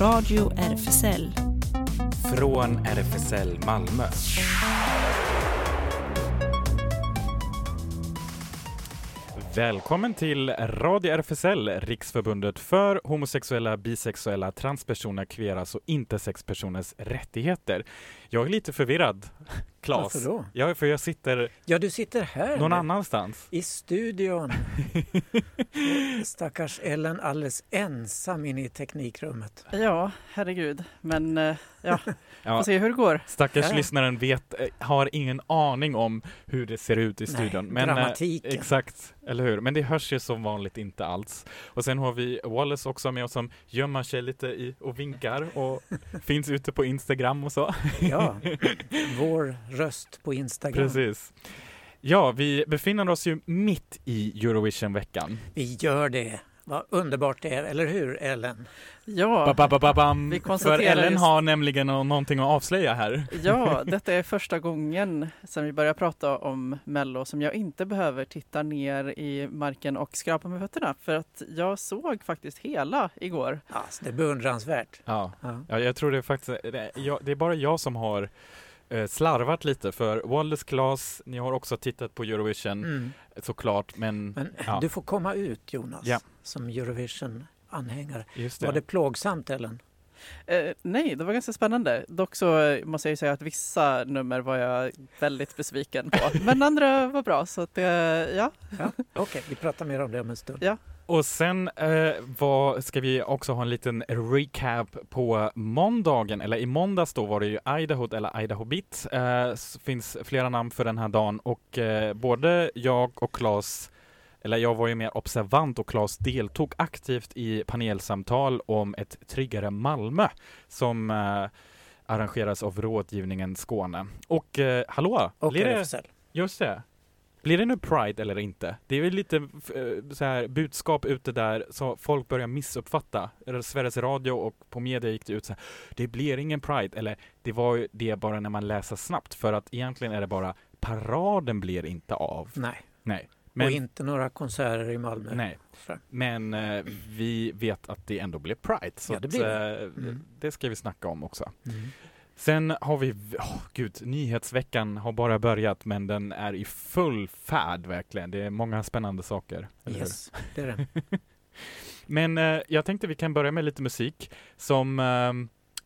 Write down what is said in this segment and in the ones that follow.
Radio RFSL. Från RFSL Malmö. Välkommen till Radio RFSL, Riksförbundet för homosexuella, bisexuella, transpersoner, kveras och intersexpersoners rättigheter. Jag är lite förvirrad, Claes. Varför då? Ja, för jag sitter Ja, du sitter här någon nu, annanstans. i studion. Stackars Ellen alldeles ensam inne i teknikrummet. Ja, herregud. Men eh, ja, Ja, får se hur det går. stackars Ja. lyssnaren vet, eh, har ingen aning om hur det ser ut i Nej, studion. Men, eh, dramatiken. Exakt, eller hur? Men det hörs ju som vanligt inte alls. Och sen har vi Wallace också med oss som gömmer sig lite i och vinkar och finns ute på Instagram och så. Ja, vår röst på Instagram. Precis. Ja, vi befinner oss ju mitt i Eurovision-veckan. Vi gör det. Vad underbart det är, eller hur Ellen? Ja, Ba-ba-ba-bam. Vi För Ellen just- har nämligen nå- någonting att avslöja här. ja, detta är första gången sedan vi började prata om Mello som jag inte behöver titta ner i marken och skrapa med fötterna för att jag såg faktiskt hela igår. Alltså, det är beundransvärt. Ja, Ja. ja jag tror det är faktiskt, det är, jag, det är bara jag som har eh, slarvat lite för Wallace Claes, ni har också tittat på Eurovision Mm. såklart, men, Men ja, du får komma ut Jonas, Ja. som Eurovision-anhängare. det. Var det plågsamt Ellen? Eh, nej, det var ganska spännande. Dock så eh, måste jag ju säga att vissa nummer var jag väldigt besviken på. Men andra var bra, så att, eh, ja. Ja. Okej, vi pratar mer om det om en stund. Ja. Och sen eh, vad, ska vi också ha en liten recap på måndagen, eller i måndags då var det ju Idaho eller Idaho Beat. Eh, finns flera namn för den här dagen och eh, både jag och Claes eller jag var ju mer observant och Claes deltog aktivt i panelsamtal om ett tryggare Malmö som eh, arrangeras av Rådgivningen Skåne. Och eh, hallå! Och RFSL. Just det. Blir det nu Pride eller inte? Det är väl lite eh, så här budskap ute där så folk börjar missuppfatta. Sveriges Radio och på media gick det ut så här. Det blir ingen Pride. Eller det var ju det bara när man läser snabbt. För att egentligen är det bara paraden blir inte av. Nej, Nej. och Men, inte några konserter i Malmö. nej. Men eh, vi vet att det ändå blir Pride. Så Ja, det blir det. att, eh, Mm. det ska vi snacka om också. Mm. Sen har vi, oh, gud, nyhetsveckan har bara börjat men den är i full färd verkligen. Det är många spännande saker. eller hur? Yes, det är det. Men eh, jag tänkte vi kan börja med lite musik som eh,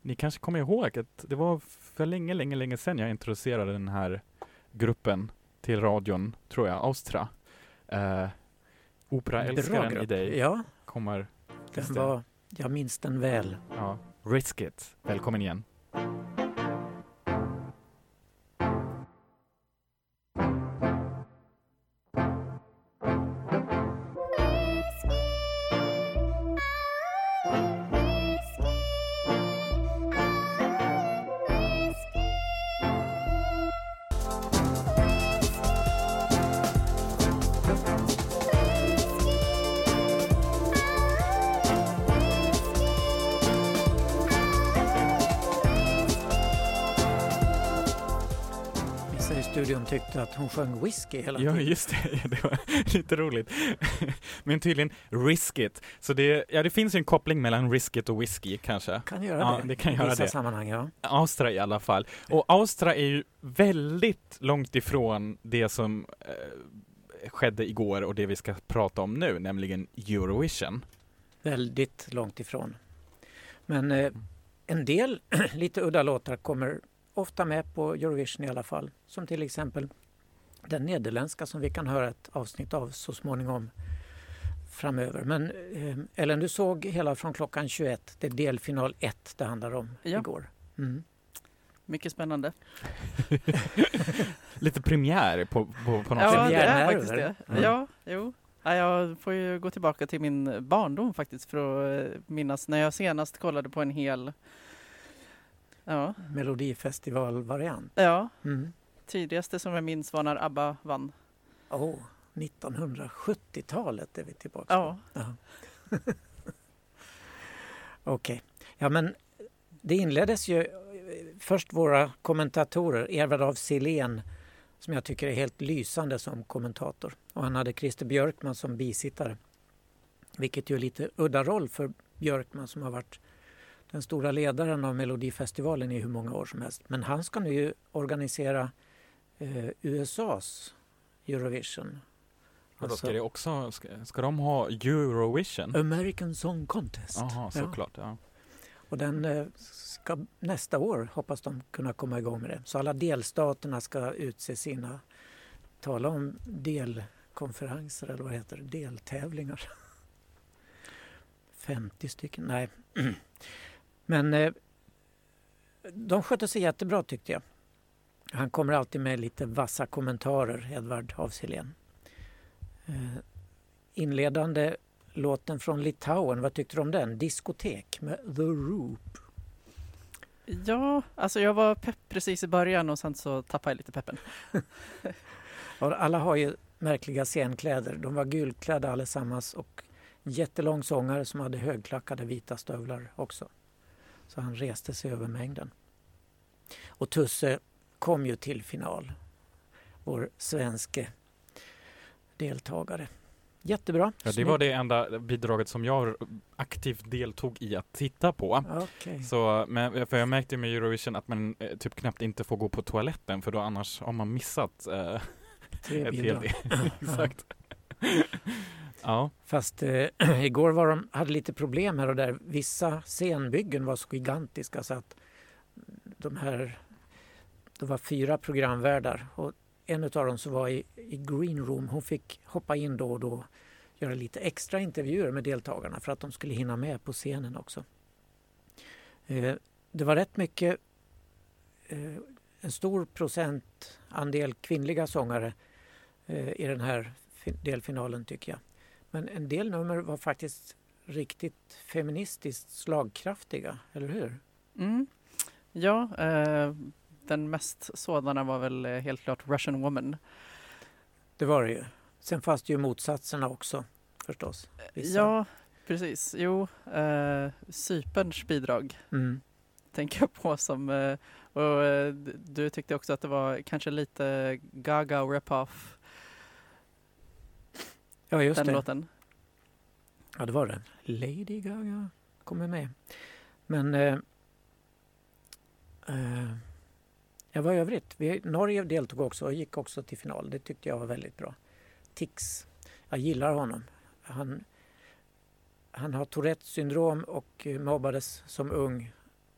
ni kanske kommer ihåg att det var för länge, länge, länge sedan jag introducerade den här gruppen till radion, tror jag, Austra. Eh, Operaälskaren i dig. Ja, kommer, den var, jag minns den väl. ja, Risk It. Välkommen igen. Att hon sjöng whisky hela Ja, tiden. just det. Det var lite roligt. Men tydligen Risk It. Så det, ja, det finns ju en koppling mellan Risk It och whisky kanske. Kan göra Ja, det. det kan i göra vissa det. sammanhang, ja. Austra i alla fall. Och Austra är ju väldigt långt ifrån det som eh, skedde igår och det vi ska prata om nu, nämligen Eurovision. Väldigt långt ifrån. Men eh, en del lite udda låtar kommer ofta med på Eurovision i alla fall. Som till exempel den nederländska som vi kan höra ett avsnitt av så småningom framöver. Men eh, Ellen, du såg hela från klockan 21. Det är delfinal 1 det handlar om Ja. igår. Mm. Mycket spännande. Lite premiär på, på, på något Ja, sätt. det är faktiskt det. Mm. Ja, jo. Ja, jag får ju gå tillbaka till min barndom faktiskt för att eh, minnas när jag senast kollade på en hel Ja, Melodifestivalvariant. ja. Mm. Tidigaste som jag minns var när ABBA vann. Oh, 1970-talet är vi tillbaka Ja, Ja. Okej. Ja, men det inleddes ju först våra kommentatorer, Edvard af Sillén som jag tycker är helt lysande som kommentator. Och han hade Christer Björkman som bisittare. Vilket ju är lite udda roll för Björkman som har varit den stora ledaren av Melodifestivalen i hur många år som helst. Men han ska nu organisera eh, USAs Eurovision. Och då ska, det också, ska, ska de ha Eurovision? American Song Contest. Jaha, såklart. Ja. Och den eh, ska nästa år hoppas de kunna komma igång med det. Så alla delstaterna ska utse sina, tala om delkonferenser eller vad det heter, deltävlingar. 50 stycken, nej. Men eh, de skötte sig jättebra tyckte jag. Han kommer alltid med lite vassa kommentarer, Edvard af Eh, inledande låten från Litauen, vad tyckte du om den? Diskotek med The Roop. Ja, alltså jag var pepp precis i början och sen så tappade jag lite peppen. Alla har ju märkliga scenkläder. De var gulklädda allesammans och en jättelång sångare som hade högklackade vita stövlar också. Så han reste sig över mängden. Och Tusse kom ju till final. Vår svenske deltagare. Jättebra. Ja, det var det enda bidraget som jag aktivt deltog i att titta på. Okay. Så, men, för jag märkte med Eurovision att man eh, typ knappt inte får gå på toaletten för då annars har man missat eh, ett helt Exakt. ja. Fast eh, igår var de, hade lite problem här och där. Vissa scenbyggen var så gigantiska så att de här, det var fyra programvärdar och en av dem som var i, i green room, hon fick hoppa in då och då göra lite extra intervjuer med deltagarna för att de skulle hinna med på scenen också. Eh, det var rätt mycket, eh, en stor procentandel kvinnliga sångare eh, i den här delfinalen tycker jag. Men en del nummer var faktiskt riktigt feministiskt slagkraftiga, eller hur? Mm. Ja, eh, den mest sådana var väl eh, helt klart Russian Woman. Det var det ju. Sen fanns det ju motsatserna också förstås. Vissa. Ja, precis. Jo, eh, Cyperns bidrag mm. tänker jag på som eh, och eh, du tyckte också att det var kanske lite Gaga rip-off. Ja, just den det. låten. Ja, det var det. Lady Gaga kommer med. Men eh, eh, Ja, vad övrigt? Vi, Norge deltog också och gick också till final. Det tyckte jag var väldigt bra. Tix. Jag gillar honom. Han, han har Tourettes syndrom och mobbades som ung.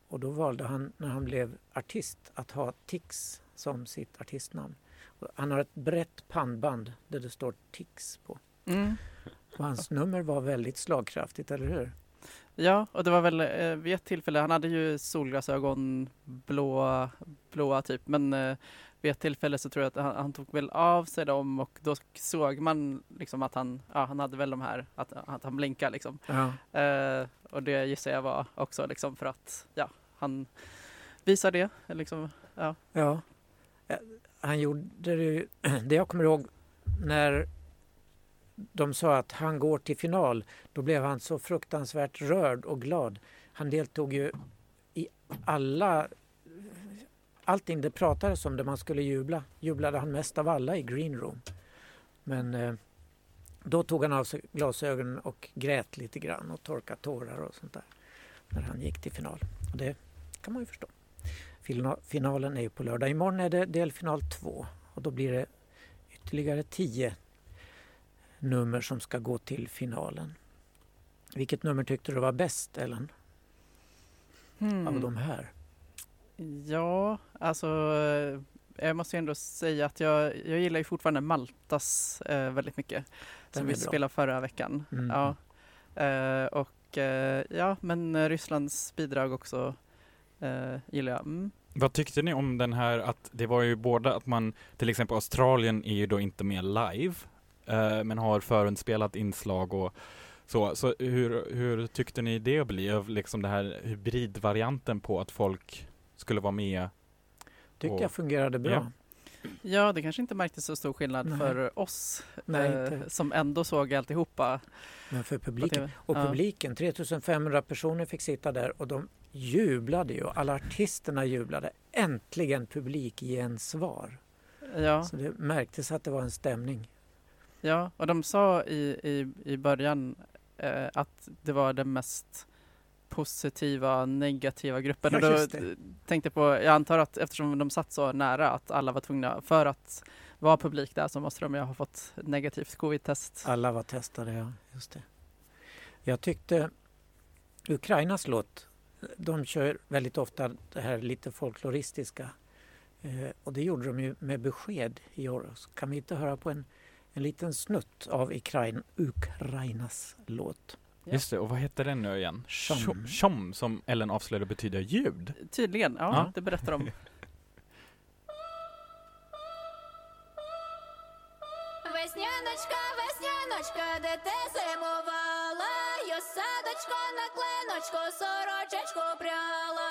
Och då valde han, när han blev artist, att ha Tix som sitt artistnamn. Och han har ett brett pannband där det står Tix på. Mm. Och hans nummer var väldigt slagkraftigt, eller hur? Ja, och det var väl eh, vid ett tillfälle, han hade ju solglasögon, blåa, blåa typ, men eh, vid ett tillfälle så tror jag att han, han, tog väl av sig dem och då såg man liksom att han, ja, han hade väl de här, att, att han blinkade liksom. Ja. Eh, och det gissar jag var också liksom för att, ja, han visar det liksom, ja. Ja, han gjorde det, det jag kommer ihåg när de sa att han går till final, då blev han så fruktansvärt rörd och glad. Han deltog ju i alla allting det pratades om där man skulle jubla jublade han mest av alla i green room. Men eh, då tog han av sig glasögonen och grät lite grann och torkade tårar och sånt där när han gick till final. Och det kan man ju förstå. Finalen är ju på lördag. Imorgon är det delfinal två och då blir det ytterligare tio nummer som ska gå till finalen. Vilket nummer tyckte du var bäst, Ellen? Mm. Av de här? Ja, alltså jag måste ändå säga att jag, jag gillar ju fortfarande Maltas eh, väldigt mycket. Den som vi spelade förra veckan. Mm. Ja. Eh, och eh, ja, men Rysslands bidrag också eh, gillar jag. Mm. Vad tyckte ni om den här att det var ju både att man, till exempel Australien är ju då inte med live eh, men har förinspelat inslag och så. Så hur, hur tyckte ni det blev, liksom den här hybridvarianten på att folk skulle vara med? Tyckte och, jag fungerade bra. Ja. Ja, det kanske inte märktes så stor skillnad Nej. för oss Nej, eh, som ändå såg alltihopa. Men för publiken. Och ja. publiken, 3500 personer fick sitta där och de jublade ju. Alla artisterna jublade. Äntligen publik gensvar. Ja. Så det märktes att det var en stämning. Ja, och de sa i, i, i början eh, att det var det mest positiva, negativa gruppen. Ja, och då tänkte på, jag antar att eftersom de satt så nära att alla var tvungna, för att vara publik där så måste de ju ha fått negativt covid-test. Alla var testade, ja. Just det. Jag tyckte Ukrainas låt, de kör väldigt ofta det här lite folkloristiska. Eh, och det gjorde de ju med besked i år. Så kan vi inte höra på en, en liten snutt av Ukrain, Ukrainas låt? Ja. Just det, och vad heter den nu igen? Chom. Chom, Chom, som Ellen avslöjade betyder ljud. Tydligen, ja, Ja. det berättar de. Весняночка, весняночка, де ти зимувала, я садочко на клиночку, сорочечку пряла.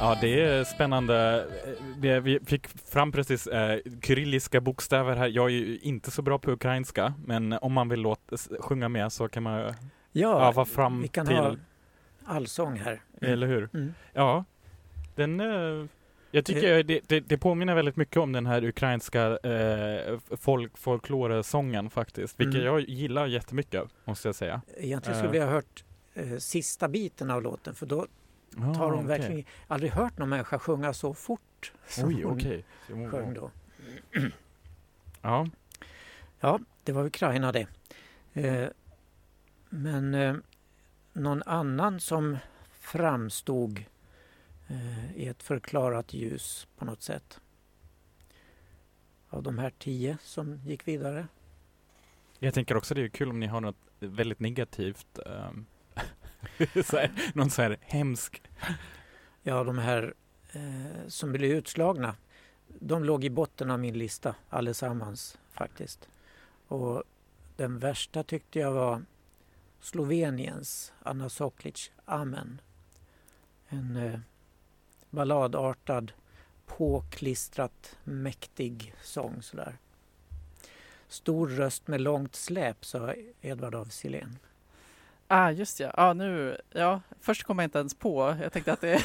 Ja, det är spännande. Eh, Vi, fick fram precis eh, kyrilliska bokstäver här. Jag är ju inte så bra på ukrainska, men om man vill låta, sjunga med så kan man Ja, öva fram vi kan till, ha allsång här. eller hur? Mm. Ja, den... Eh, jag tycker det, det, det påminner väldigt mycket om den här ukrainska eh, folk, folkloresången faktiskt, vilket Mm. jag gillar jättemycket, måste jag säga. Egentligen skulle Eh. vi ha hört eh, sista biten av låten för då tar Ah, hon okej. verkligen aldrig hört någon människa sjunga så fort som Oj, hon okej. sjöng då. Ja, Ja, det var Ukraina det. Eh, men eh, någon annan som framstod eh, i ett förklarat ljus på något sätt. Av de här tio som gick vidare. jag tänker också det är kul om ni har något väldigt negativt, ehm, så här, någon så här hemsk Ja, de här eh, som blev utslagna. De låg i botten av min lista allesammans faktiskt. Och den värsta tyckte jag var Sloveniens Anna Soklic, Amen. En eh, balladartad, påklistrat, mäktig sång sådär. Stor röst med långt släp, sa Edvard af Sillén. Ah, just ja. Ah, nu, ja. Först kom jag inte ens på. Jag tänkte att det,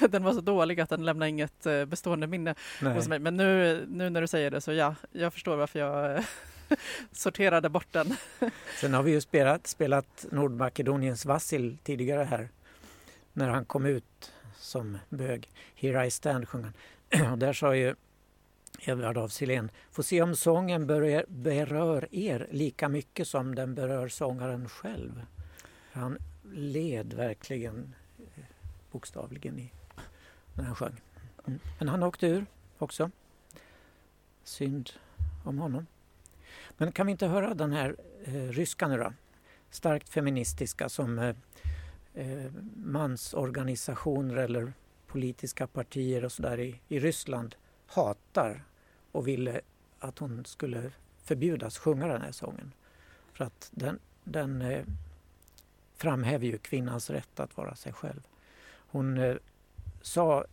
den var så dålig att den lämnar inget eh, bestående minne hos mig. Men nu, nu när du säger det så ja, jag förstår varför jag sorterade bort den. Sen har vi ju spelat, spelat Nordmakedoniens Vasil tidigare här. När han kom ut som bög. Here I stand sjöng han. Och där sa ju Edvard af Sillén, får se om sången berör, berör er lika mycket som den berör sångaren själv. Han led verkligen eh, bokstavligen i, när han sjöng. Mm. Men han åkte ur också. Synd om honom. Men kan vi inte höra den här eh, ryska nu då? Starkt feministiska som eh, eh, mansorganisationer eller politiska partier och sådär i, i Ryssland hatar och ville att hon skulle förbjudas sjunga den här sången. För att den, den eh, framhäver ju kvinnans rätt att vara sig själv. Hon eh, sa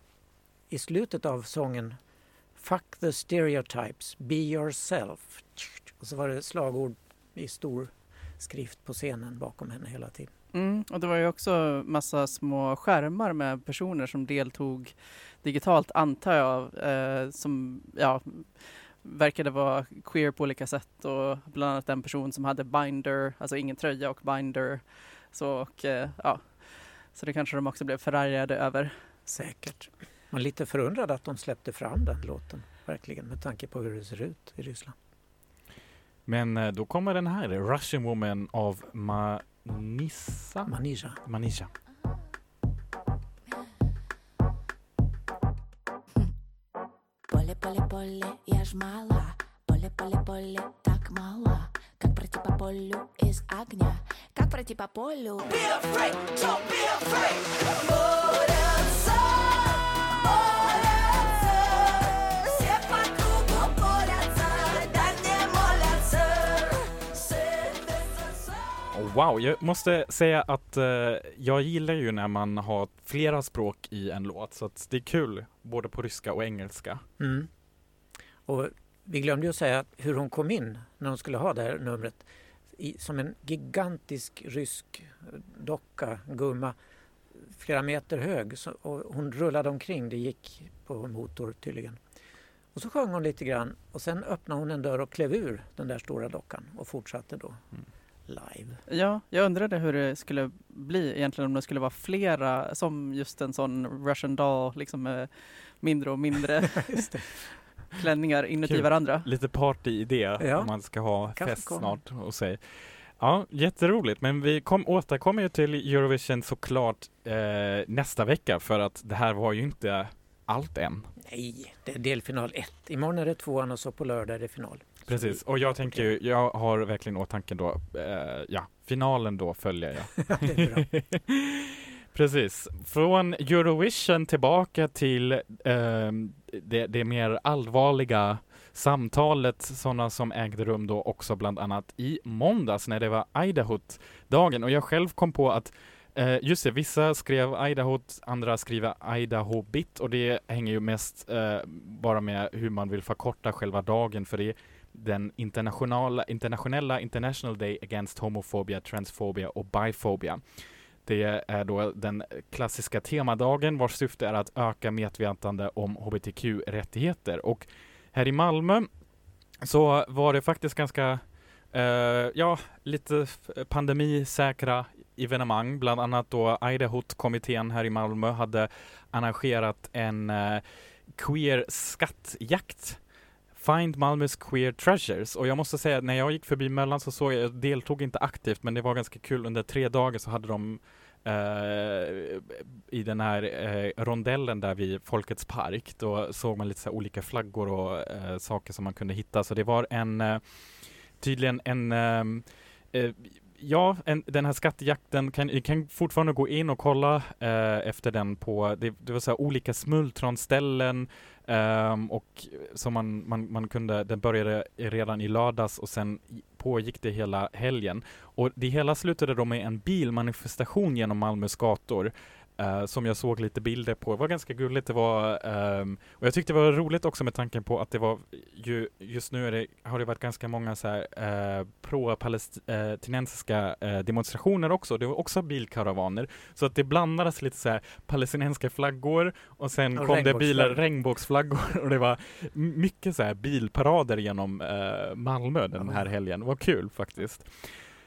i slutet av sången Fuck the stereotypes, be yourself. Och så var det slagord i stor skrift på scenen bakom henne hela tiden. Mm, och det var ju också massa små skärmar med personer som deltog digitalt antar jag, eh, som ja, verkade vara queer på olika sätt och bland annat en person som hade binder, alltså ingen tröja och binder. Så, och, eh, ja, så det kanske de också blev förargade över. Säkert. Man är lite förundrad att de släppte fram den låten, verkligen, med tanke på hur det ser ut i Ryssland. Men eh, då kommer den här, Russian Woman av Manissa. Manija. Manisha. Поле, поле, поле, я ж мала Поле, поле, поле, так мало Как пройти по полю из огня Как пройти по полю Be afraid, don't be afraid Борются, борются Все по кругу борются Да не молятся Сердце Oh, wow, jag måste säga att eh, jag gillar ju när man har flera språk i en låt, så att det är kul både på ryska och engelska. Mm. Och vi glömde ju säga hur hon kom in när hon skulle ha det här numret. I, som en gigantisk rysk docka, gumma, flera meter hög så, och hon rullade omkring. Det gick på motor tydligen. Och så sjöng hon lite grann och sen öppnade hon en dörr och klev ur den där stora dockan och fortsatte då Mm. live. Ja, jag undrade hur det skulle bli egentligen om det skulle vara flera som just en sån Russian doll, liksom med mindre och mindre. klänningar inuti Kul. varandra. Lite partyidé Ja. om man ska ha Kanske fest kommer. snart och sig. Ja, jätteroligt. Men vi kom, återkommer ju till Eurovision såklart eh, nästa vecka för att det här var ju inte allt än. Nej, det är delfinal 1. Imorgon är det tvåan och så på lördag är det final. Precis, och jag tänker ju, jag har verkligen åtanke då, eh, ja, finalen då följer jag. det är bra. Precis. Från Eurovision tillbaka till eh, det, det mer allvarliga samtalet, sådana som ägde rum då också bland annat i måndags när det var Idaho-dagen. Och jag själv kom på att eh, just det, vissa skrev Idaho, andra skriver Idaho-bit och det hänger ju mest eh, bara med hur man vill förkorta själva dagen för det är den internationella, internationella International Day Against Homophobia, Transphobia och Biphobia. Det är då den klassiska temadagen vars syfte är att öka medvetande om hbtq-rättigheter. Och här i Malmö så var det faktiskt ganska, eh, ja, lite pandemisäkra evenemang. Bland annat då Idahot-kommittén här i Malmö hade arrangerat en eh, queer skattjakt Find Malmös Queer Treasures och jag måste säga att när jag gick förbi Möllan så såg jag, jag deltog inte aktivt men det var ganska kul under tre dagar så hade de Uh, i den här uh, rondellen där vid Folkets park då såg man lite så här olika flaggor och uh, saker som man kunde hitta. Så det var en tydligen en Ja, en, den här skattejakten kan, ni kan fortfarande gå in och kolla eh, efter den på, det, det var så här olika smultronställen Um, och som man, man, man kunde, den började redan i lördags och sen pågick det hela helgen. Och det hela slutade då med en bilmanifestation genom Malmös gator eh, som jag såg lite bilder på. Det var ganska gulligt. Det var, ehm, och jag tyckte det var roligt också med tanken på att det var ju, just nu det, har det varit ganska många så här, eh, pro-palestinensiska eh, demonstrationer också. Det var också bilkaravaner. Så att det blandades lite så här palestinensiska flaggor och sen Och kom det bilar, regnbågsflaggor. och det var mycket så här bilparader genom Malmö den här helgen. Det var kul faktiskt.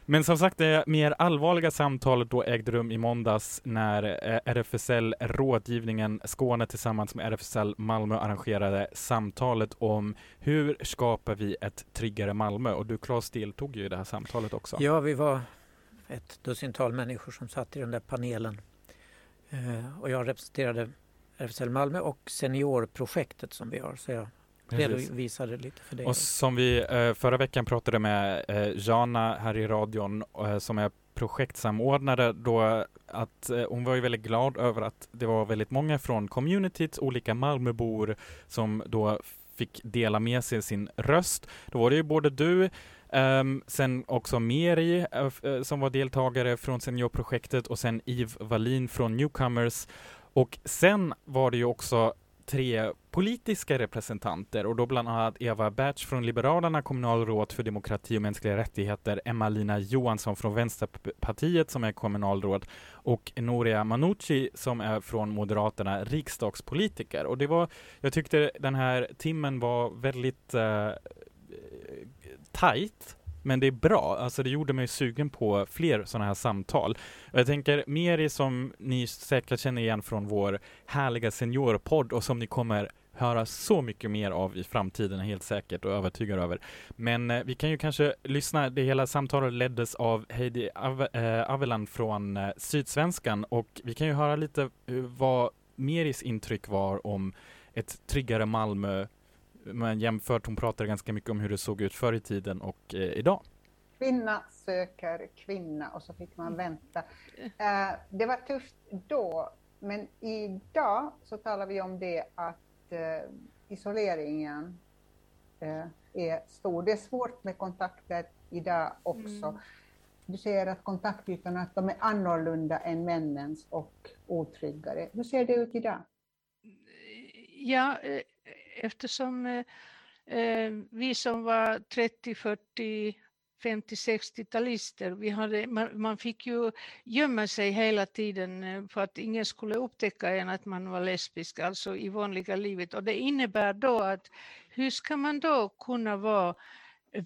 Men som sagt, det mer allvarliga samtalet då ägde rum i måndags när eh, RFSL Rådgivningen Skåne tillsammans med RFSL Malmö arrangerade samtalet om hur skapar vi ett tryggare Malmö? Och du Claes deltog ju i det här samtalet också. Ja, vi var ett dussintal människor som satt i den där panelen. Eh, och jag representerade RFSL Malmö och seniorprojektet som vi har. Så jag redovisade lite för det. Och som vi eh, förra veckan pratade med eh, Jana här i radion eh, som är projektsamordnare då att hon var ju väldigt glad över att det var väldigt många från communityt, olika Malmöbor som då fick dela med sig sin röst. Då var det ju både du, ehm, sen också Meri eh, som var deltagare från seniorprojektet och sen Eve Wallin från Newcomers. Och sen var det ju också tre politiska representanter och då bland annat Eva Berts från Liberalerna, kommunalråd för demokrati och mänskliga rättigheter, Emma-Lina Johansson från Vänsterpartiet som är kommunalråd och Noria Manouchi som är från Moderaterna, riksdagspolitiker. Och det var, jag tyckte den här timmen var väldigt eh, tajt men det är bra, alltså det gjorde mig sugen på fler sådana här samtal. Och jag tänker Meri som ni säkert känner igen från vår härliga seniorpodd och som ni kommer höra så mycket mer av i framtiden helt säkert och övertygad över. Men eh, vi kan ju kanske lyssna, det hela samtalet leddes av Heidi Av eh, Aveland från eh, Sydsvenskan och vi kan ju höra lite eh, vad Meris intryck var om ett tryggare Malmö men jämfört, hon pratade ganska mycket om hur det såg ut förr i tiden och eh, idag. Kvinna söker kvinna och så fick man vänta. Eh, det var tufft då, men idag så talar vi om det att eh, isoleringen eh, är stor. Det är svårt med kontakter idag också. Mm. Du säger att kontaktytorna att de är annorlunda än männens och otryggare. Hur ser det ut idag? Ja, eh, eftersom eh, eh, vi som var 30, 40, 50-60-talister. Vi hade, man, man fick ju gömma sig hela tiden eh, för att ingen skulle upptäcka en att man var lesbisk, alltså i vanliga livet. Och det innebär då att hur ska man då kunna vara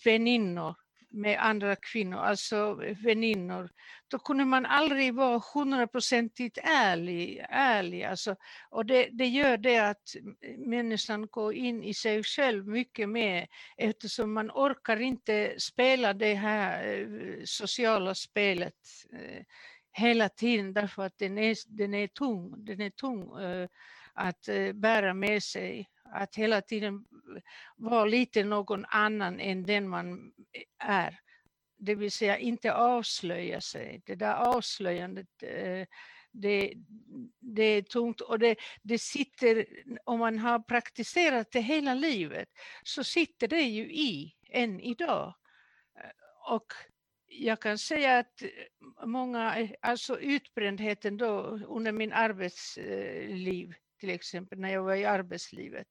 väninnor med andra kvinnor, alltså väninnor, då kunde man aldrig vara hundraprocentigt ärlig. ärlig alltså, och det, det gör det att människan går in i sig själv mycket mer eftersom man orkar inte spela det här eh, sociala spelet eh, hela tiden därför att den är, den är tung, den är tung eh, att bära med sig att hela tiden vara lite någon annan än den man är. Det vill säga inte avslöja sig. Det där avslöjandet eh, det, det är tungt och det, det sitter, om man har praktiserat det hela livet, så sitter det ju i än idag. Eh, och jag kan säga att många, alltså utbrändheten då under min arbetsliv, till exempel när jag var i arbetslivet,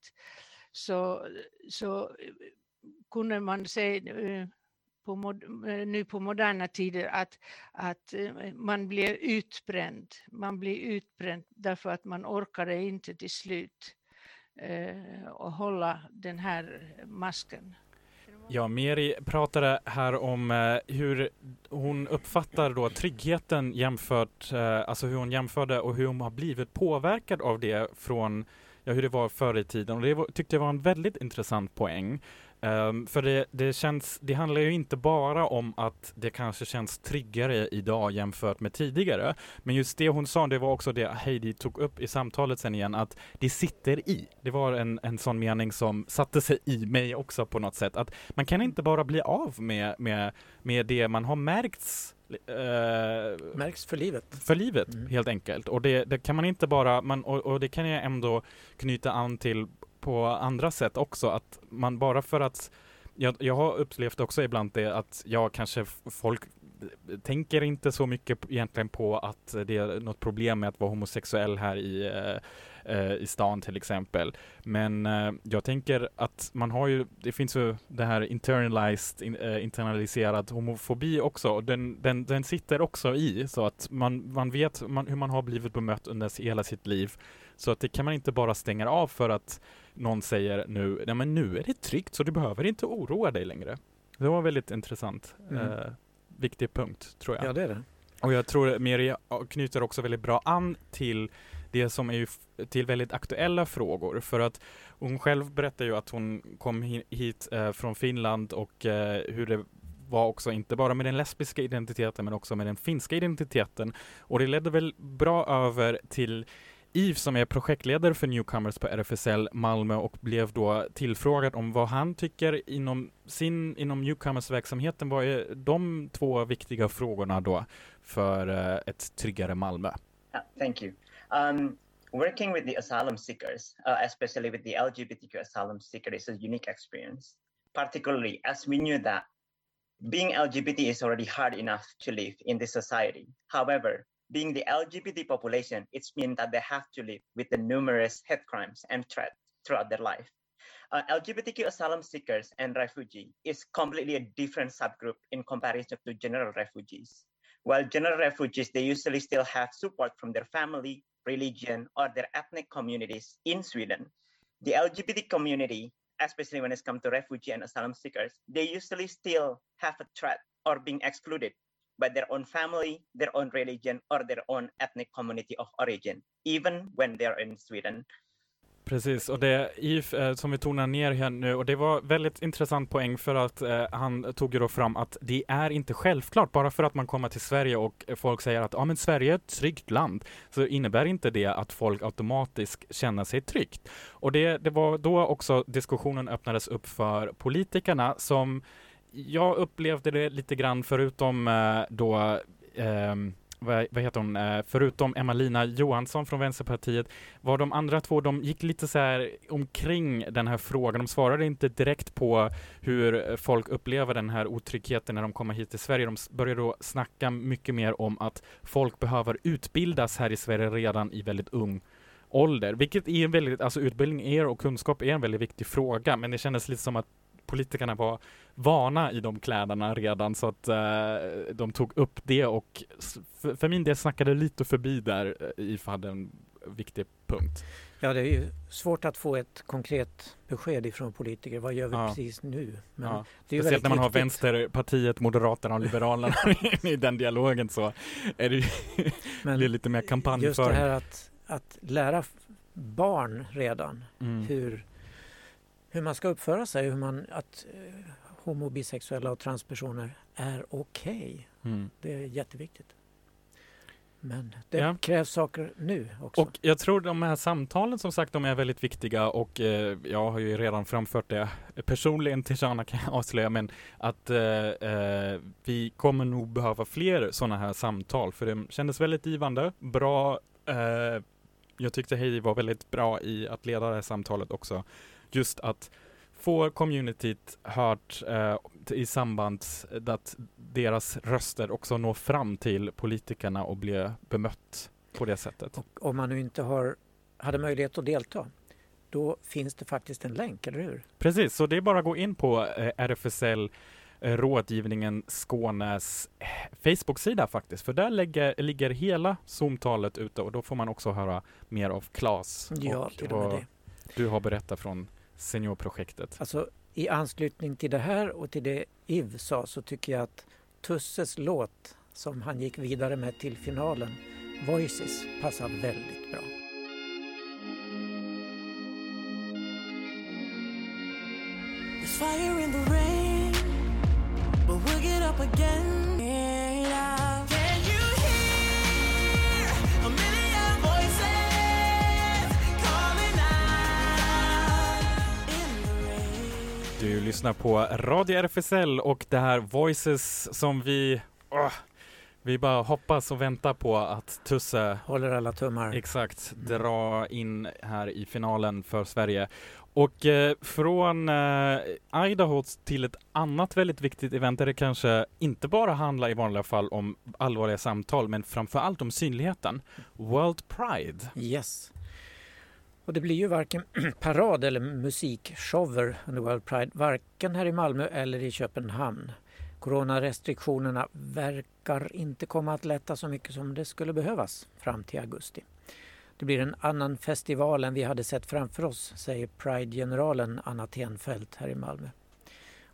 så, så kunde man se eh, på, eh, nu på moderna tider att, att eh, man blir utbränd. Man blir utbränd därför att man orkade inte till slut eh, och hålla den här masken. Ja, Meri pratade här om eh, hur hon uppfattar då tryggheten jämfört, eh, alltså hur hon jämförde och hur hon har blivit påverkad av det från ja, hur det var förr i tiden. Och det var, tyckte jag var en väldigt intressant poäng. Um, för det, det, känns, det handlar ju inte bara om att det kanske känns tryggare idag jämfört med tidigare. Men just det hon sa, det var också det Heidi tog upp i samtalet sen igen, att det sitter i. Det var en, en sån mening som satte sig i mig också på något sätt. Att man kan inte bara bli av med, med, med det man har märkts Uh, Märks för livet. För livet, mm. helt enkelt. Och det, det, kan man inte bara, man, och, och, det kan jag ändå knyta an till på andra sätt också, att man bara för att jag, jag har upplevt också ibland det att jag kanske folk tänker inte så mycket egentligen på att det är något problem med att vara homosexuell här i, eh, eh, i stan till exempel. Men eh, jag tänker att man har ju, det finns ju det här internalized, in, eh, internaliserad homofobi också. Och den, den, den sitter också i så att man, man vet man, hur man har blivit bemött under hela sitt liv. Så att det kan man inte bara stänga av för att någon säger nu, nej men nu är det tryggt så du behöver inte oroa dig längre. Det var väldigt intressant. Mm. Eh, viktig punkt, tror jag. Ja, det är det. Och jag tror Meri knyter också väldigt bra an till det som är ju till väldigt aktuella frågor. För att hon själv berättar ju att hon kom hit eh, från Finland och eh, hur det var också inte bara med den lesbiska identiteten men också med den finska identiteten. Och det ledde väl bra över till Yves som är projektledare för Newcomers på RFSL Malmö och blev då tillfrågad om vad han tycker inom sin, inom Newcomers-verksamheten. Vad är de två viktiga frågorna då för uh, ett tryggare Malmö? Yeah, thank you. Um, working with the asylum seekers, uh, especially with the LGBTQ asylum seekers, is a unique experience, particularly as we knew that being LGBT is already hard enough to live in this society. However, being the LGBT population, it's mean that they have to live with the numerous hate crimes and threats throughout their life. Uh, LGBTQ asylum seekers and refugee is completely a different subgroup in comparison to general refugees. While general refugees, they usually still have support from their family, religion, or their ethnic communities in Sweden. The LGBT community, especially when it comes to refugee and asylum seekers, they usually still have a threat or being excluded by their own family, their own religion, or their own ethnic community of origin, even when they're in Sweden. Precis, och det IF eh, som vi tonar ner här nu, och det var väldigt intressant poäng för att eh, han tog ju då fram att det är inte självklart, bara för att man kommer till Sverige och folk säger att ja men Sverige är ett tryggt land, så innebär inte det att folk automatiskt känner sig tryggt. Och det, det var då också diskussionen öppnades upp för politikerna som jag upplevde det lite grann förutom eh, då ehm, vad, heter hon, eh, förutom Emma-Lina Johansson från Vänsterpartiet, var de andra två, de gick lite så här omkring den här frågan. De svarade inte direkt på hur folk upplever den här otryggheten när de kommer hit till Sverige. De började då snacka mycket mer om att folk behöver utbildas här i Sverige redan i väldigt ung ålder, vilket är en väldigt, alltså utbildning är och kunskap är en väldigt viktig fråga, men det kändes lite som att politikerna var vana i de kläderna redan så att eh, de tog upp det och för, för min del snackade lite förbi där eh, IF hade en viktig punkt. Ja, det är ju svårt att få ett konkret besked ifrån politiker. Vad gör vi Ja. precis nu? Men Ja. det är Speciellt när man har viktigt. Vänsterpartiet, Moderaterna och Liberalerna i den dialogen så är det Men blir lite mer just det kampanjföring. här att, att lära barn redan Mm. hur, hur man ska uppföra sig, hur man, att eh, homo, bisexuella och transpersoner är okej. Mm. Det är jätteviktigt. Men det Ja. krävs saker nu också. Och jag tror de här samtalen som sagt, de är väldigt viktiga och eh, jag har ju redan framfört det personligen till Shana kan jag avslöja, men att eh, eh, vi kommer nog behöva fler sådana här samtal, för det kändes väldigt givande, bra. Eh, jag tyckte Heidi var väldigt bra i att leda det här samtalet också. Just att få communityt hört eh, i samband med att deras röster också når fram till politikerna och blir bemött på det sättet. Och om man nu inte har, hade möjlighet att delta, då finns det faktiskt en länk, eller hur? Precis, så det är bara att gå in på eh, RFSL eh, Rådgivningen Skånes eh, Facebook-sida faktiskt, för där lägger, ligger hela Zoom-talet ute och då får man också höra mer av Klas. Ja, och till och med det. Du har berättat från Seniorprojektet. Alltså i anslutning till det här och till det Iv sa så tycker jag att Tusses låt som han gick vidare med till finalen, Voices, passar väldigt bra. There's fire in the rain, but we'll get up again. Lyssnar på Radio RFSL och det här Voices som vi åh, vi bara hoppas och väntar på att Tusse Håller alla tummar. Exakt, Mm. dra in här i finalen för Sverige. Och eh, från eh, Idaho till ett annat väldigt viktigt event där det kanske inte bara handlar i vanliga fall om allvarliga samtal men framförallt om synligheten. World Pride. Yes. Och det blir ju varken parad eller musikshower under World Pride, varken här i Malmö eller i Köpenhamn. Coronarestriktionerna verkar inte komma att lätta så mycket som det skulle behövas fram till augusti. Det blir en annan festival än vi hade sett framför oss, säger Pride-generalen Anna Tenfelt här i Malmö.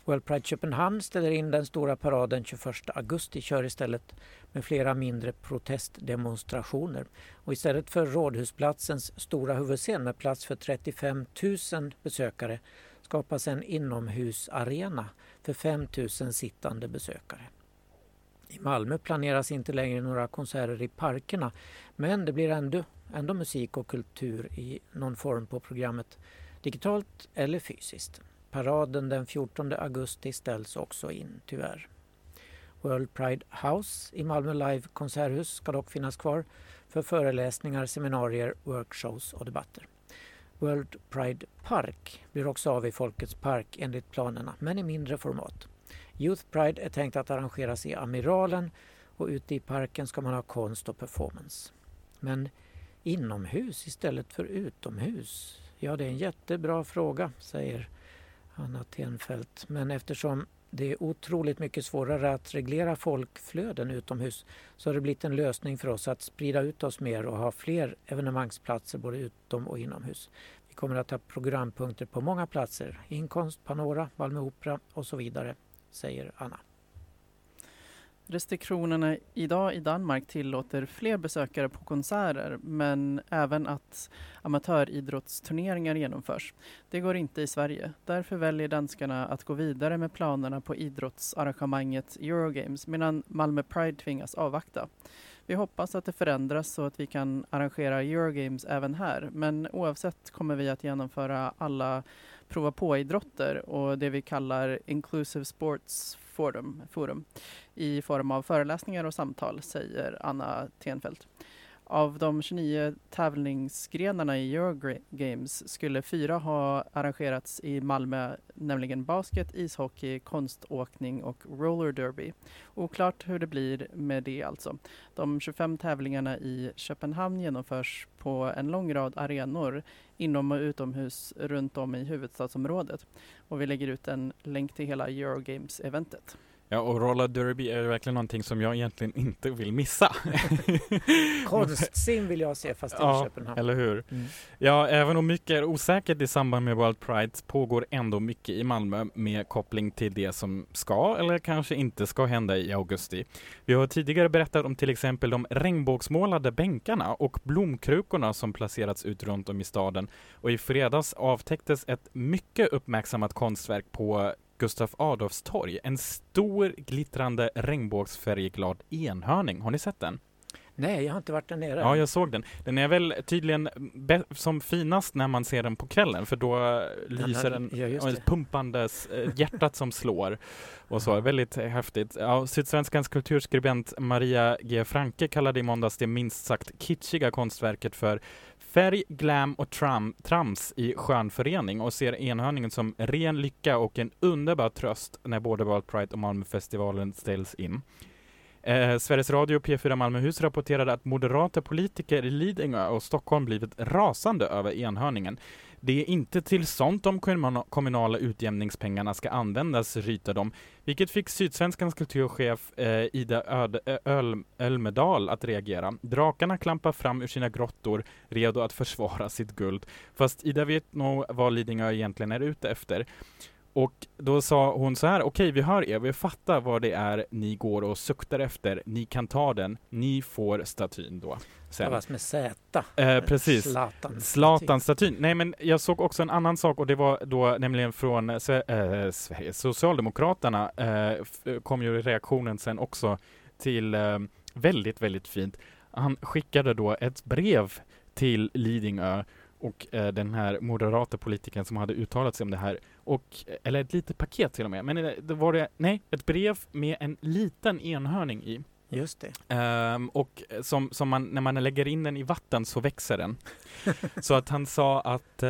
World Pride Köpenhamn ställer in den stora paraden 21 augusti, kör istället med flera mindre protestdemonstrationer. Och istället för Rådhusplatsens stora huvudscen med plats för 35 000 besökare skapas en inomhusarena för 5 000 sittande besökare. I Malmö planeras inte längre några konserter i parkerna men det blir ändå, ändå musik och kultur i någon form på programmet, digitalt eller fysiskt. Paraden den 14 augusti ställs också in, tyvärr. World Pride House i Malmö Live konserthus ska dock finnas kvar för föreläsningar, seminarier, workshops och debatter. World Pride Park blir också av i Folkets park enligt planerna, men i mindre format. Youth Pride är tänkt att arrangeras i Amiralen och ute i parken ska man ha konst och performance. Men inomhus istället för utomhus? Ja, det är en jättebra fråga, säger Anna Tenfelt. Men eftersom det är otroligt mycket svårare att reglera folkflöden utomhus så har det blivit en lösning för oss att sprida ut oss mer och ha fler evenemangsplatser både utom och inomhus. Vi kommer att ha programpunkter på många platser, Inkonst, Panora, Malmö Opera och så vidare, säger Anna. Restriktionerna idag i Danmark tillåter fler besökare på konserter men även att amatöridrottsturneringar genomförs. Det går inte i Sverige. Därför väljer danskarna att gå vidare med planerna på idrottsarrangemanget Eurogames medan Malmö Pride tvingas avvakta. Vi hoppas att det förändras så att vi kan arrangera Eurogames även här men oavsett kommer vi att genomföra alla prova på-idrotter och det vi kallar Inclusive Sports Forum, forum i form av föreläsningar och samtal, säger Anna Tenfeldt. Av de 29 tävlingsgrenarna i Eurogames skulle fyra ha arrangerats i Malmö, nämligen basket, ishockey, konståkning och roller derby. Oklart hur det blir med det alltså. De 25 tävlingarna i Köpenhamn genomförs på en lång rad arenor inom och utomhus runt om i huvudstadsområdet. Och vi lägger ut en länk till hela Eurogames-eventet. Ja, och roller derby är verkligen någonting som jag egentligen inte vill missa. Konstsim vill jag se fast i ja, Köpenhamn. eller hur? Mm. Ja, även om mycket är osäkert i samband med World Pride pågår ändå mycket i Malmö med koppling till det som ska eller kanske inte ska hända i augusti. Vi har tidigare berättat om till exempel de regnbågsmålade bänkarna och blomkrukorna som placerats ut runt om i staden och i fredags avtäcktes ett mycket uppmärksammat konstverk på Gustav Adolfs torg. En stor glittrande regnbågsfärgglad enhörning. Har ni sett den? Nej, jag har inte varit där nere. Ja, jag såg den. Den är väl tydligen som finast när man ser den på kvällen för då lyser den ja, just och det. ett pumpandes eh, hjärtat som slår och så. Väldigt eh, häftigt. Ja, Sydsvenskans kulturskribent Maria G. Franke kallade i måndags det minst sagt kitschiga konstverket för färg, glam och tram, trams i skön förening och ser enhörningen som ren lycka och en underbar tröst när både World Pride och Malmöfestivalen ställs in. Eh, Sveriges Radio och P4 Malmöhus rapporterade att moderata politiker i Lidingö och Stockholm blivit rasande över enhörningen. Det är inte till sånt de kommunala- utjämningspengarna ska användas, ryter de, vilket fick Sydsvenskans kulturchef eh, Ida Öd- Öl- Ölmedal att reagera. Drakarna klampar fram ur sina grottor, redo att försvara sitt guld. Fast Ida vet nog vad Lidingö egentligen är ute efter. Och då sa hon så här, okej vi hör er, vi fattar vad det är ni går och suktar efter, ni kan ta den, ni får statyn då. Sen. Stavas med Z. Eh, precis. Zlatan. Zlatan-statyn. Nej, men jag såg också en annan sak och det var då nämligen från eh, Sverige. Socialdemokraterna eh, kom ju reaktionen sen också till eh, väldigt, väldigt fint. Han skickade då ett brev till Lidingö och eh, den här moderata politikern som hade uttalat sig om det här och, eller ett litet paket till och med, men eh, det var det, nej, ett brev med en liten enhörning i. Just det. Ehm, och som, som man, när man lägger in den i vatten så växer den. så att han sa att eh,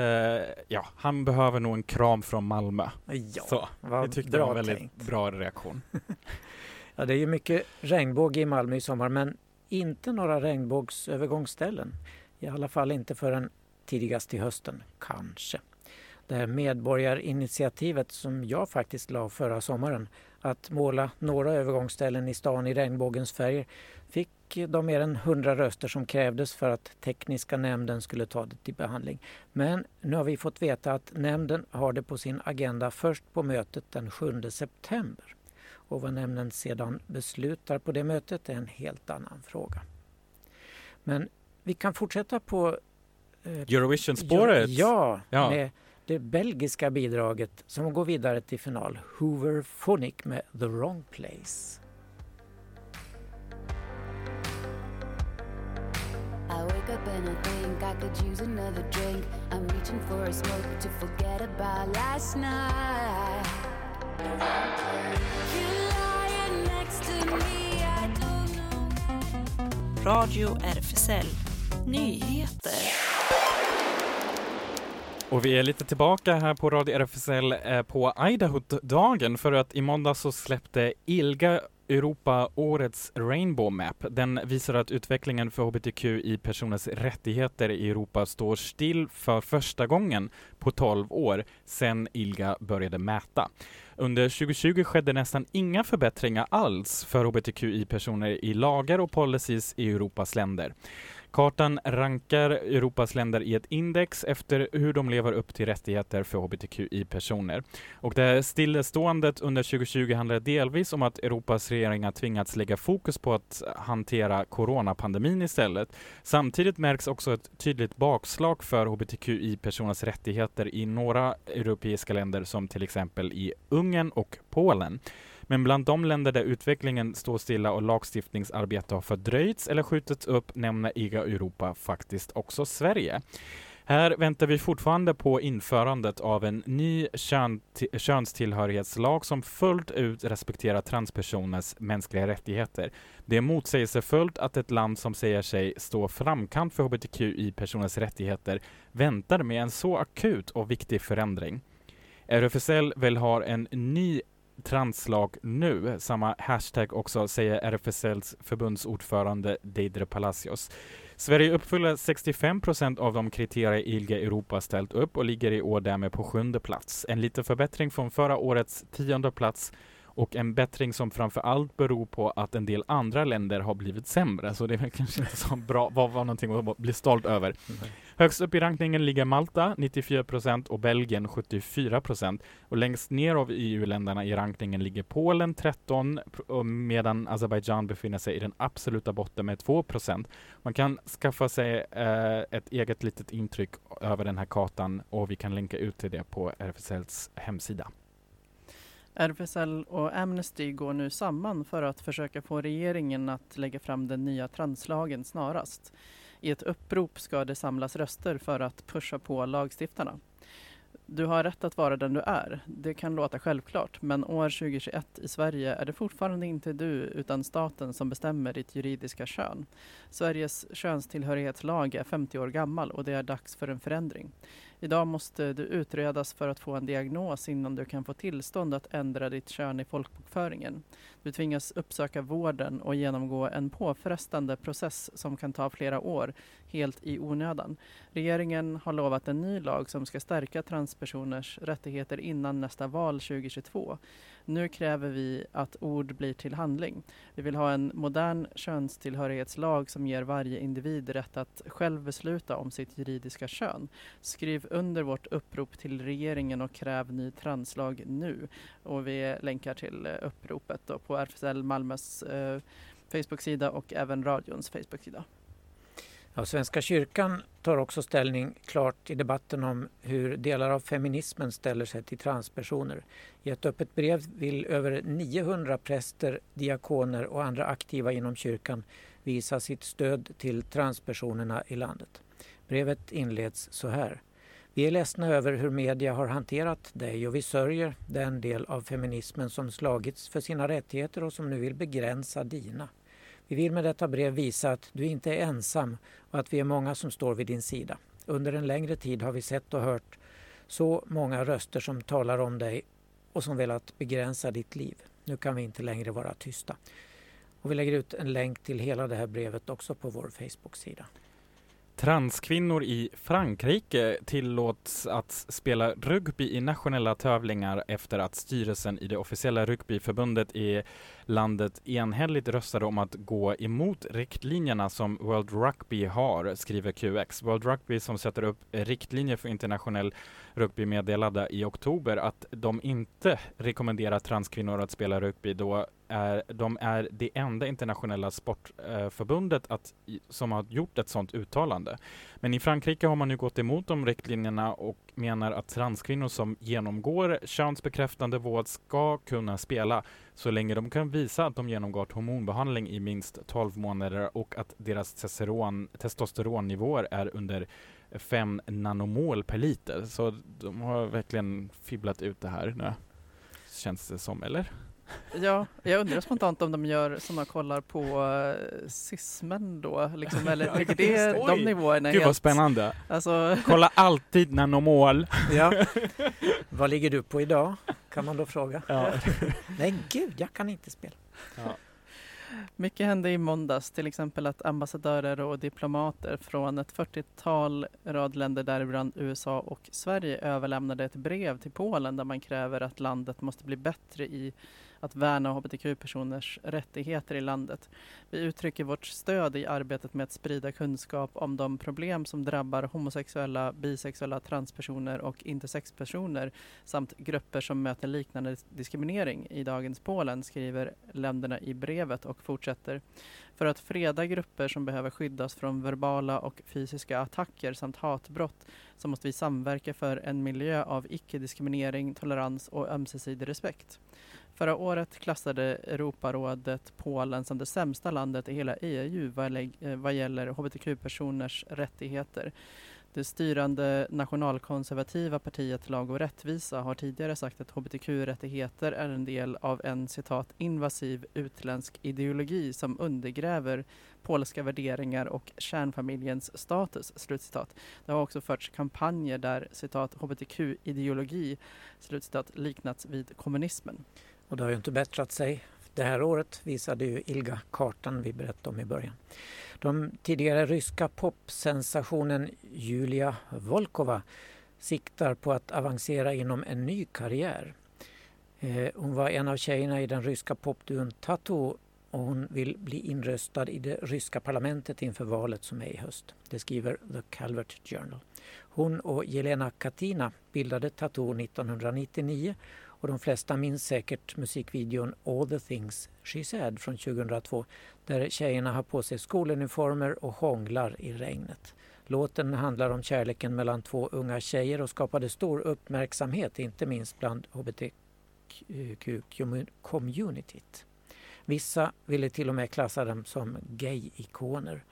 ja, han behöver nog en kram från Malmö. Ja, så, vad det tyckte jag var bra en väldigt tänkt. bra reaktion. Ja, det är ju mycket regnbåge i Malmö i sommar men inte några regnbågsövergångsställen. I alla fall inte förrän tidigast till hösten, kanske. Det här medborgarinitiativet som jag faktiskt la förra sommaren att måla några övergångsställen i stan i regnbågens färger fick de mer än 100 röster som krävdes för att tekniska nämnden skulle ta det till behandling. Men nu har vi fått veta att nämnden har det på sin agenda först på mötet den 7 september. Och vad nämnden sedan beslutar på det mötet är en helt annan fråga. Men vi kan fortsätta på Eurovision-spåret. Ja, Ja. med det belgiska bidraget som går vidare till final. Hoover Phonic med The Wrong Place. I wake up and I think I could use another drink. I'm reaching for a smoke to forget about last night. You're lying next to me, I don't know. Radio RFSL Nyheter. Och vi är lite tillbaka här på Radio RFSL eh, på Idaho-dagen för att i måndag så släppte ILGA Europa årets Rainbow Map. Den visar att utvecklingen för hbtqi-personers rättigheter i Europa står still för första gången på 12 år sedan ILGA började mäta. Under 2020 skedde nästan inga förbättringar alls för hbtqi-personer i lagar och policies i Europas länder. Kartan rankar Europas länder i ett index efter hur de lever upp till rättigheter för hbtqi-personer. Och det här stilleståendet under 2020 handlar delvis om att Europas regeringar tvingats lägga fokus på att hantera coronapandemin istället. Samtidigt märks också ett tydligt bakslag för hbtqi-personers rättigheter i några europeiska länder som till exempel i Ungern och Polen. Men bland de länder där utvecklingen står stilla och lagstiftningsarbete har fördröjts eller skjutits upp nämner IGA Europa faktiskt också Sverige. Här väntar vi fortfarande på införandet av en ny kön könstillhörighetslag som fullt ut respekterar transpersoners mänskliga rättigheter. Det är motsägelsefullt att ett land som säger sig stå framkant för hbtqi-personers rättigheter väntar med en så akut och viktig förändring. RFSL vill ha en ny translag nu. Samma hashtag också, säger RFSLs förbundsordförande Deidre Palacios. Sverige uppfyller 65 procent av de kriterier ILGA Europa ställt upp och ligger i år därmed på sjunde plats. En liten förbättring från förra årets tionde plats och en bättring som framför allt beror på att en del andra länder har blivit sämre, så det är väl kanske inte så bra, var, var någonting att bli stolt över. Mm. Högst upp i rankningen ligger Malta 94 procent och Belgien 74 procent. Och längst ner av EU-länderna i rankningen ligger Polen 13 medan Azerbajdzjan befinner sig i den absoluta botten med 2 procent. Man kan skaffa sig eh, ett eget litet intryck över den här kartan och vi kan länka ut till det på RFSLs hemsida. RFSL och Amnesty går nu samman för att försöka få regeringen att lägga fram den nya translagen snarast. I ett upprop ska det samlas röster för att pusha på lagstiftarna. Du har rätt att vara den du är. Det kan låta självklart, men år 2021 i Sverige är det fortfarande inte du utan staten som bestämmer ditt juridiska kön. Sveriges könstillhörighetslag är 50 år gammal och det är dags för en förändring. Idag måste du utredas för att få en diagnos innan du kan få tillstånd att ändra ditt kön i folkbokföringen. Du tvingas uppsöka vården och genomgå en påfrestande process som kan ta flera år, helt i onödan. Regeringen har lovat en ny lag som ska stärka transpersoners rättigheter innan nästa val 2022. Nu kräver vi att ord blir till handling. Vi vill ha en modern könstillhörighetslag som ger varje individ rätt att själv besluta om sitt juridiska kön. Skriv under vårt upprop till regeringen och kräv ny translag nu. Och vi länkar till eh, uppropet på RFSL Malmös eh, Facebook-sida och även radions Facebook-sida. Ja, Svenska kyrkan tar också ställning klart i debatten om hur delar av feminismen ställer sig till transpersoner. I ett öppet brev vill över 900 präster, diakoner och andra aktiva inom kyrkan visa sitt stöd till transpersonerna i landet. Brevet inleds så här. Vi är ledsna över hur media har hanterat dig och vi sörjer den del av feminismen som slagits för sina rättigheter och som nu vill begränsa dina. Vi vill med detta brev visa att du inte är ensam och att vi är många som står vid din sida. Under en längre tid har vi sett och hört så många röster som talar om dig och som velat begränsa ditt liv. Nu kan vi inte längre vara tysta. Och vi lägger ut en länk till hela det här brevet också på vår Facebook-sida. Transkvinnor i Frankrike tillåts att spela rugby i nationella tävlingar efter att styrelsen i det officiella rugbyförbundet i landet enhälligt röstade om att gå emot riktlinjerna som World Rugby har, skriver QX. World Rugby som sätter upp riktlinjer för internationell rugby meddelade i oktober att de inte rekommenderar transkvinnor att spela rugby då är, de är det enda internationella sportförbundet eh, att, som har gjort ett sådant uttalande. Men i Frankrike har man nu gått emot de riktlinjerna och menar att transkvinnor som genomgår könsbekräftande vård ska kunna spela så länge de kan visa att de genomgått hormonbehandling i minst 12 månader och att deras testosteron, testosteronnivåer är under 5 nanomol per liter. Så de har verkligen fibblat ut det här nu, känns det som, eller? Ja, jag undrar spontant om de gör som man kollar på uh, cismen då, liksom, eller ligger det Oj. de nivåerna? Gud vad spännande! Alltså... Kolla alltid nanomol! Ja. vad ligger du på idag? Kan man då fråga? Ja. Nej gud, jag kan inte spela. Ja. Mycket hände i måndags, till exempel att ambassadörer och diplomater från ett 40-tal rad länder, däribland USA och Sverige, överlämnade ett brev till Polen där man kräver att landet måste bli bättre i att värna hbtq-personers rättigheter i landet. Vi uttrycker vårt stöd i arbetet med att sprida kunskap om de problem som drabbar homosexuella, bisexuella, transpersoner och intersexpersoner samt grupper som möter liknande diskriminering i dagens Polen, skriver länderna i brevet och fortsätter. För att freda grupper som behöver skyddas från verbala och fysiska attacker samt hatbrott så måste vi samverka för en miljö av icke-diskriminering, tolerans och ömsesidig respekt. Förra året klassade Europarådet Polen som det sämsta landet i hela EU eh, vad, gäller hbtq-personers rättigheter. Det styrande nationalkonservativa partiet Lag och rättvisa har tidigare sagt att hbtq-rättigheter är en del av en citat invasiv utländsk ideologi som undergräver polska värderingar och kärnfamiljens status. Slutcitat. Det har också förts kampanjer där citat hbtq-ideologi slutcitat liknats vid kommunismen. Och det har ju inte bättrat sig. Det här året visade ju Ilga-kartan vi berättade om i början. De tidigare ryska popsensationen Julia Volkova siktar på att avancera inom en ny karriär. Eh, hon var en av tjejerna i den ryska popduon Tattoo och hon vill bli inröstad i det ryska parlamentet inför valet som är i höst. Det skriver The Calvert Journal. Hon och Jelena Katina bildade Tattoo 1999 och de flesta minns säkert musikvideon All the things she said från 2002 där tjejerna har på sig skoluniformer och hånglar i regnet. Låten handlar om kärleken mellan två unga tjejer och skapade stor uppmärksamhet, inte minst bland hbtq-communityt. Vissa ville till och med klassa dem som gay-ikoner.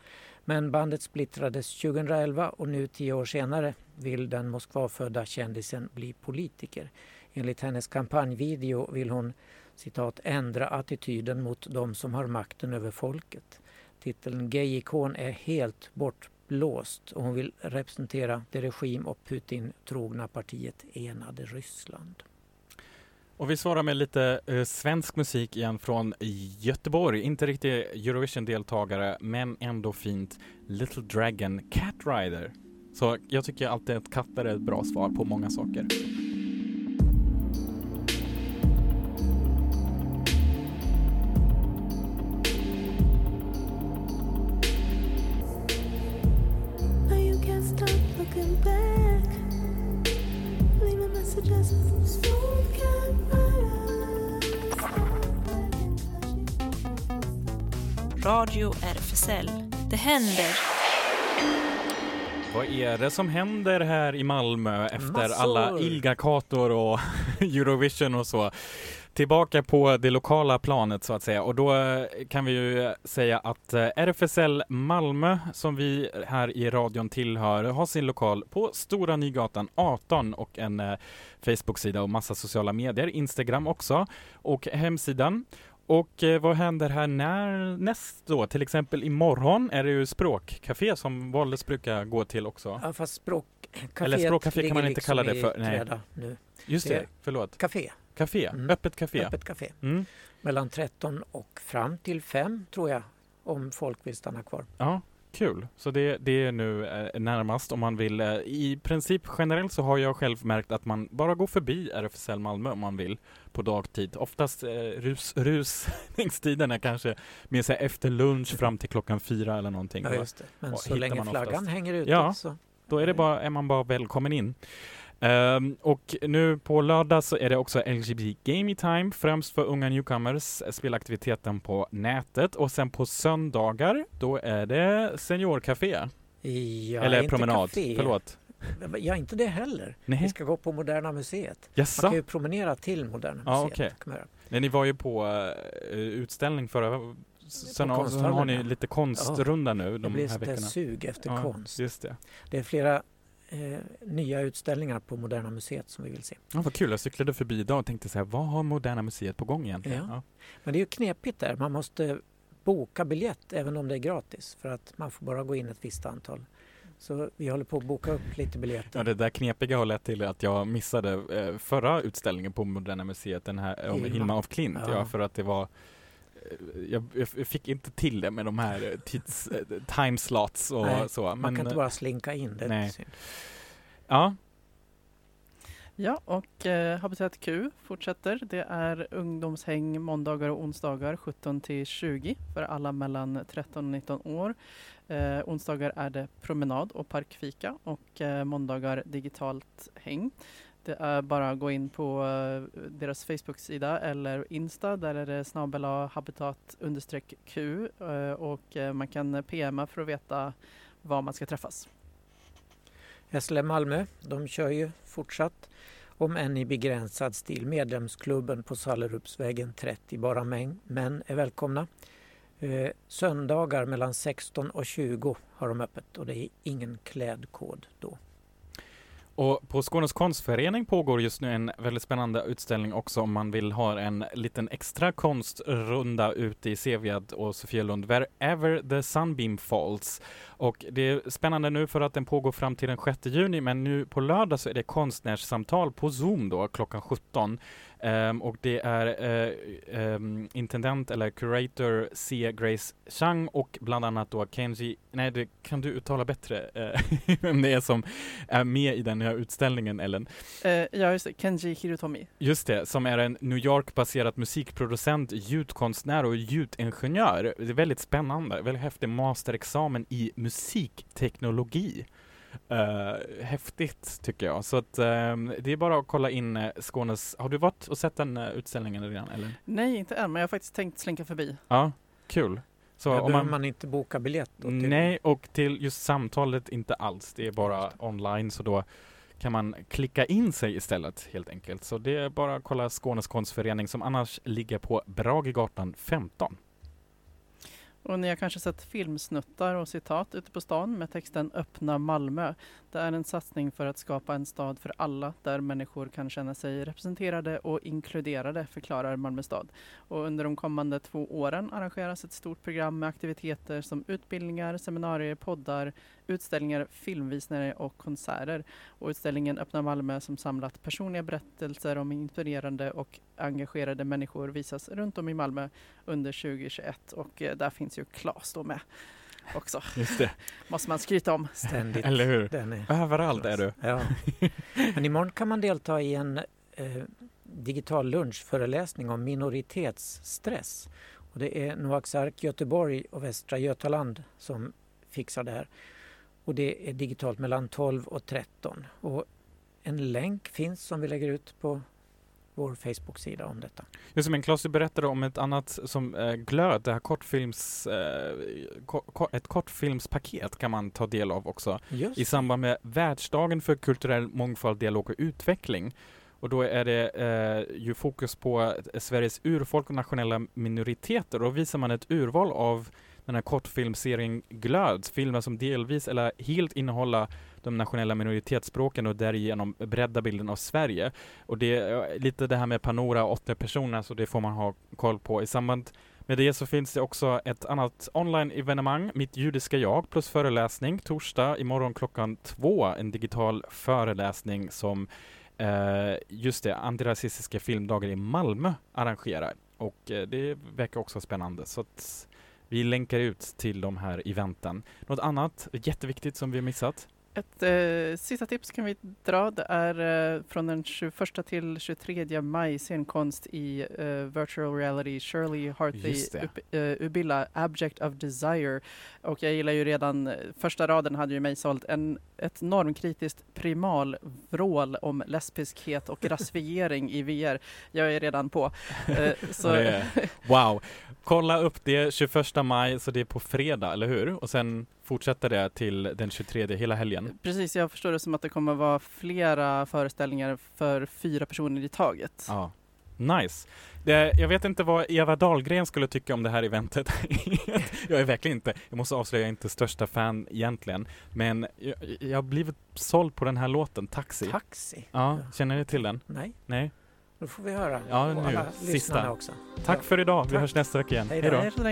Men bandet splittrades 2011 och nu tio år senare vill den Moskvafödda kändisen bli politiker. Enligt hennes kampanjvideo vill hon citat, ändra attityden mot de som har makten över folket. Titeln gayikon är helt bortblåst och hon vill representera det regim och Putin-trogna partiet Enade Ryssland. Och vi svarar med lite eh, svensk musik igen från Göteborg. Inte riktigt Eurovision-deltagare, men ändå fint. Little Dragon Cat Rider. Så jag tycker alltid att katter är ett bra svar på många saker. Radio RFSL. Det händer. Vad är det som händer här i Malmö efter Massor. alla Ilga-kator och Eurovision och så? Tillbaka på det lokala planet så att säga och då eh, kan vi ju säga att eh, RFSL Malmö som vi här i radion tillhör har sin lokal på Stora Nygatan 18 och en eh, Facebook-sida och massa sociala medier, Instagram också och hemsidan. Och eh, vad händer här när, näst då? Till exempel imorgon är det ju språkcafé som Valdes brukar gå till också. Ja, fast språkcaféet Eller språkcafé kan man inte liksom kalla det i för, nej. Nu. Just Det det, förlåt. Café, Café, Mm. öppet café. öppet café. Mm. Mellan 13 och fram till 5 tror jag, om folk vill stanna kvar. Ja, kul. Så det, det är nu eh, närmast om man vill. Eh, I princip generellt så har jag själv märkt att man bara går förbi RFSL Malmö om man vill på dagtid. Oftast eh, rus, rusningstiden är kanske med sig efter lunch fram till klockan fyra eller någonting. Ja, just det. Men och så länge flaggan oftast. hänger ute Ja. så Då är, det bara, är man bara välkommen in. Ehm, och nu på lördag så är det också LGBT Gaming Time, främst för unga newcomers, eh, spelaktiviteten på nätet. Och sen på söndagar, då är det seniorcafé. Ja, Eller promenad, café. förlåt. Ja, inte det heller. Nej. Vi ska gå på Moderna Museet. Man Jaså? kan ju promenera till Moderna Ja, Museet. man göra. Nej, ni var ju på uh, utställning förra... Sen har, sen har ni ja. lite konstrunda nu Det de blir här ett veckorna. sug efter Ja, konst. Just det. Det är flera eh, nya utställningar på Moderna Museet som vi vill se. Ja, vad kul, jag cyklade förbi idag och tänkte så här, vad har Moderna Museet på gång egentligen? Ja. Men det är ju knepigt där. Man måste boka biljett även om det är gratis för att man får bara gå in ett visst antal. Så vi håller på att boka upp lite biljetter. Ja, det där knepiga har lett till att jag missade eh, förra utställningen på Moderna Museet, den här om Hilma. Hilma af Klint, ja. Ja. för att det var eh, jag, jag fick inte till det med de här eh, tids, timeslots och Nej, så. Man Men, kan inte bara slinka in. Det nej. Ja, Ja, och eh, Habitat Q fortsätter. Det är ungdomshäng måndagar och onsdagar 17 till 20 för alla mellan 13 och 19 år. Eh, onsdagar är det promenad och parkfika och eh, måndagar digitalt häng. Det är bara att gå in på eh, deras Facebook-sida eller Insta. Där är det snabel habitat understreck Q eh, och eh, man kan PMa för att veta var man ska träffas. SLM Malmö, de kör ju fortsatt, om än i begränsad stil, medlemsklubben på Sallerupsvägen 30. Bara män, män är välkomna. Eh, söndagar mellan 16 och 20 har de öppet och det är ingen klädkod då. Och på Skånes konstförening pågår just nu en väldigt spännande utställning också om man vill ha en liten extra konstrunda ute i Sevjad och Sofielund, Wherever the Sunbeam Falls. Och det är spännande nu för att den pågår fram till den 6 juni, men nu på lördag så är det konstnärssamtal på Zoom då klockan 17. Um, och det är uh, um, intendent eller curator C. Grace Chang och bland annat då Kenji, nej det kan du uttala bättre, uh, vem det är som är med i den här utställningen Ellen? Uh, ja just det, Kenji Hirotomi. Just det, som är en New York-baserad musikproducent, ljudkonstnär och ljudingenjör. Det är väldigt spännande, väldigt häftig masterexamen i musikteknologi. Uh, häftigt tycker jag. Så att, um, det är bara att kolla in uh, Skånes... Har du varit och sett den uh, utställningen redan? Eller? Nej, inte än, men jag har faktiskt tänkt slinka förbi. Ja, kul. Så om man, man inte boka biljett? Då till... Nej, och till just samtalet inte alls. Det är bara online, så då kan man klicka in sig istället helt enkelt. Så det är bara att kolla Skånes konstförening som annars ligger på Bragegatan 15. Och ni har kanske sett filmsnuttar och citat ute på stan med texten Öppna Malmö. Det är en satsning för att skapa en stad för alla där människor kan känna sig representerade och inkluderade, förklarar Malmö stad. Och under de kommande två åren arrangeras ett stort program med aktiviteter som utbildningar, seminarier, poddar, utställningar, filmvisningar och konserter. Och utställningen Öppna Malmö som samlat personliga berättelser om inspirerande och engagerade människor visas runt om i Malmö under 2021 och eh, där finns ju Klas då med också. Just det. Måste man skryta om. Ständigt. Eller hur? Är Överallt är du. Ja. Men imorgon kan man delta i en eh, digital lunchföreläsning om minoritetsstress. Och det är Noaks Ark Göteborg och Västra Götaland som fixar det här. Och det är digitalt mellan 12 och 13. Och en länk finns som vi lägger ut på vår Facebook-sida om detta. Just som en Klas, du berättade om ett annat som eh, Glöd, det här kortfilms, eh, ko ett kortfilmspaket kan man ta del av också Just. i samband med Världsdagen för kulturell mångfald, dialog och utveckling. Och då är det eh, ju fokus på Sveriges urfolk och nationella minoriteter. Då visar man ett urval av den här kortfilmserien Glöd, filmer som delvis eller helt innehåller de nationella minoritetsspråken och därigenom bredda bilden av Sverige. Och det är eh, lite det här med Panora, och åtta personer, så det får man ha koll på. I samband med det så finns det också ett annat online-evenemang, Mitt judiska jag plus föreläsning, torsdag imorgon klockan två, en digital föreläsning som eh, just det, antirasistiska filmdagar i Malmö arrangerar. Och eh, det verkar också spännande. Så att vi länkar ut till de här eventen. Något annat jätteviktigt som vi missat? Ett eh, sista tips kan vi dra. Det är eh, från den 21 till 23 maj scenkonst i eh, virtual reality Shirley Hartley uh, Ubilla Abject of Desire. Och jag gillar ju redan, eh, första raden hade ju mig sålt en, ett normkritiskt primalvrål om lesbiskhet och rasifiering i VR. Jag är redan på. Eh, så. wow! Kolla upp det 21 maj, så det är på fredag, eller hur? Och sen fortsätter det till den 23, hela helgen? Precis, jag förstår det som att det kommer vara flera föreställningar för fyra personer i taget. Ja, Nice. Det, jag vet inte vad Eva Dahlgren skulle tycka om det här eventet. jag är verkligen inte, jag måste avslöja, jag är inte största fan egentligen. Men jag, jag har blivit såld på den här låten, Taxi. Taxi? Ja, känner ni till den? Nej. Nej. Då får vi höra. Ja, nu. Sista. Också. Tack ja. för idag. Vi Tack. hörs nästa vecka igen. Hej då. Hej så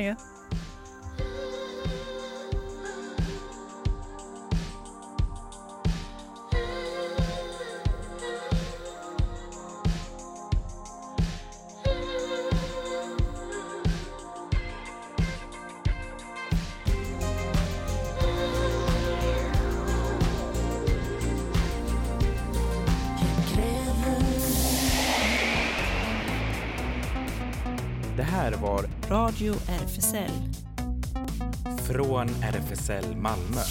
Radio RFSL. Från RFSL Malmö.